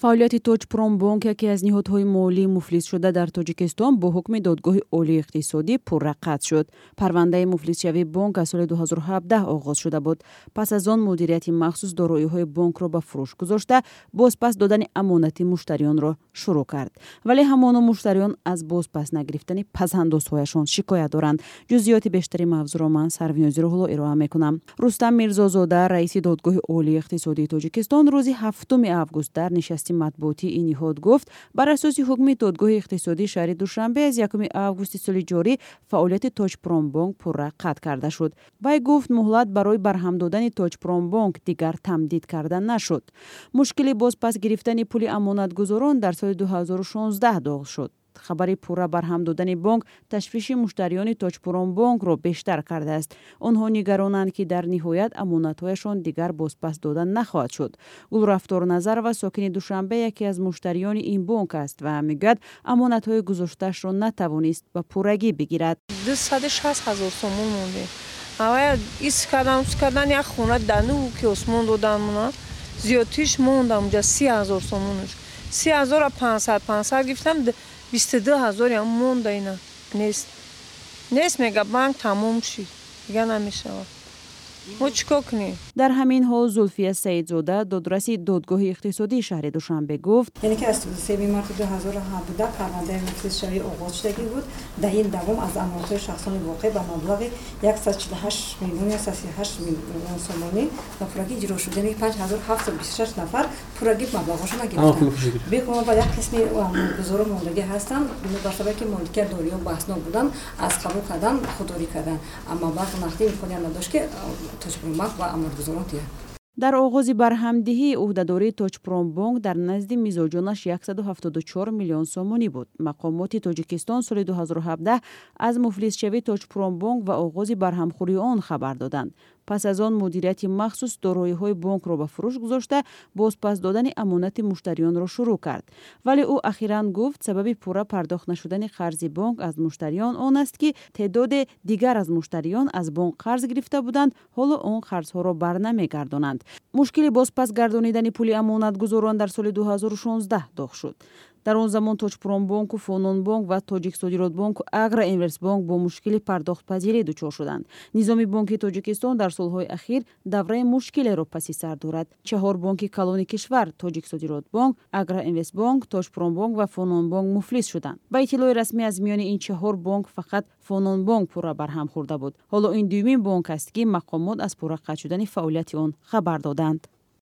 фаъолияти тоҷпромбонк яке аз ниҳодҳои молии муфлисшуда дар тоҷикистон бо ҳукми додгоҳи олии иқтисодӣ пурра қатъ шуд. Парвандаи муфлисшавии бонк аз соли 2017 оғоз шуда буд. Пас аз он мудирияти махсус дороиҳои бонкро ба фурӯш гузошта бозпас додани амонати муштариёнро шурӯъ кард. Вале ҳамоно муштариён аз бозпас нагирифтани пазандозҳояшон шикоят доранд. Ҷузъиёти бештари мавзӯъро ман сарвинёзиро ҳоло ироа мекунам. Рустам мирзозода раиси додгоҳи олии иқтисодии тоҷикистон рӯзи ҳафтуми август дар нишасти нишасти матбуотии ин ниҳод гуфт бар асоси ҳукми додгоҳи иқтисодии шаҳри душанбе аз якуми августи соли ҷорӣ фаъолияти тоҷпромбонк пурра қатъ карда шуд. Вай гуфт муҳлат барои барҳам додани тоҷпромбонк дигар тамдид карда нашуд. Мушкили бозпас гирифтани пули амонатгузорон дар соли 2016 доғ шуд хабари пурра барҳам додани бонк ташвиши муштариёни тоҷпуромбонкро бештар кардааст. Онҳо нигаронанд ки дар ниҳоят амонатҳояшон дигар бозпас дода нахоҳад шуд. Гулрафтор назарова сокини душанбе яке аз муштариёни ин бонк аст ва мегӯяд амонатҳои гузоштаашро натавонист ба пуррагӣ бигирад. Ҳазор сомон монде авая ис кардан ус кардан як хона дану ки осмон додамна зиёдтиш мондам ҷа си ҳазор сомонш си ҳазора пансад пансад гирифтам бисту ду ҳазор ям монда ина нест. Нест мега банк тамом шид дига намешавад мо чӣ кор кунем дар ҳамин ҳол зулфия саидзода додраси додгоҳи иқтисодии шаҳри душанбе гуфт яъне ки аз семи марти ду ҳазору ҳабда парвандаи муфлисшавӣ оғоз шудагӣ буд дар ин давом аз амонатҳои шахсони воқеъ ба маблағи яксад чилу ҳашт миллион як сад ҳашт миллион сомонӣ ба пуррагӣ ҷиро шуд яъне ки панҷ ҳазор ҳафтсад бисту шаш нафар пуррагӣ маблағҳошо нагирифтанд бихӯ ба як қисми амонатгузорон мондагӣ ҳастанд бар сабаби ки моликияти дориё баҳснок буданд аз қабул кардан худдорӣ карданд маблағ нақдӣ имконият надошт ки тоҷпромбанк ва амонатгузорон диҳад дар оғози барҳамдиҳии ӯҳдадории тоҷпромбонк дар назди мизоҷонаш 174 миллион сомонӣ буд мақомоти тоҷикистон соли 2017 аз муфлисшавии тоҷпромбонк ва оғози барҳамхӯрии он хабар доданд пас аз он мудирияти махсус дороиҳои бонкро ба фурӯш гузошта бозпас додани амонати муштариёнро шурӯъ кард. Вале ӯ ахиран гуфт сабаби пурра пардохт нашудани қарзи бонк аз муштариён он аст ки теъдоде дигар аз муштариён аз бонк қарз гирифта буданд ҳоло он қарзҳоро барнамегардонанд. Мушкили бозпас гардонидани пули амонатгузорон дар соли 2016 доғ шуд дар он замон тоҷпромбонку фононбонк ва тоҷиксодиротбонку агроинвестбонк бо мушкили пардохтпазирӣ дучор шуданд. Низоми бонки тоҷикистон дар солҳои ахир давраи мушкилеро паси сар дорад. Чаҳор бонки калони кишвар тоҷиксодиротбонк агроинвестбонк тоҷпромбонк ва фононбонк муфлис шуданд. Ба иттилои расмӣ аз миёни ин чаҳор бонк фақат фононбонк пурра барҳам хӯрда буд. Ҳоло ин дуюмин бонк аст ки мақомот аз пурра қатъ шудани фаъолияти он хабар доданд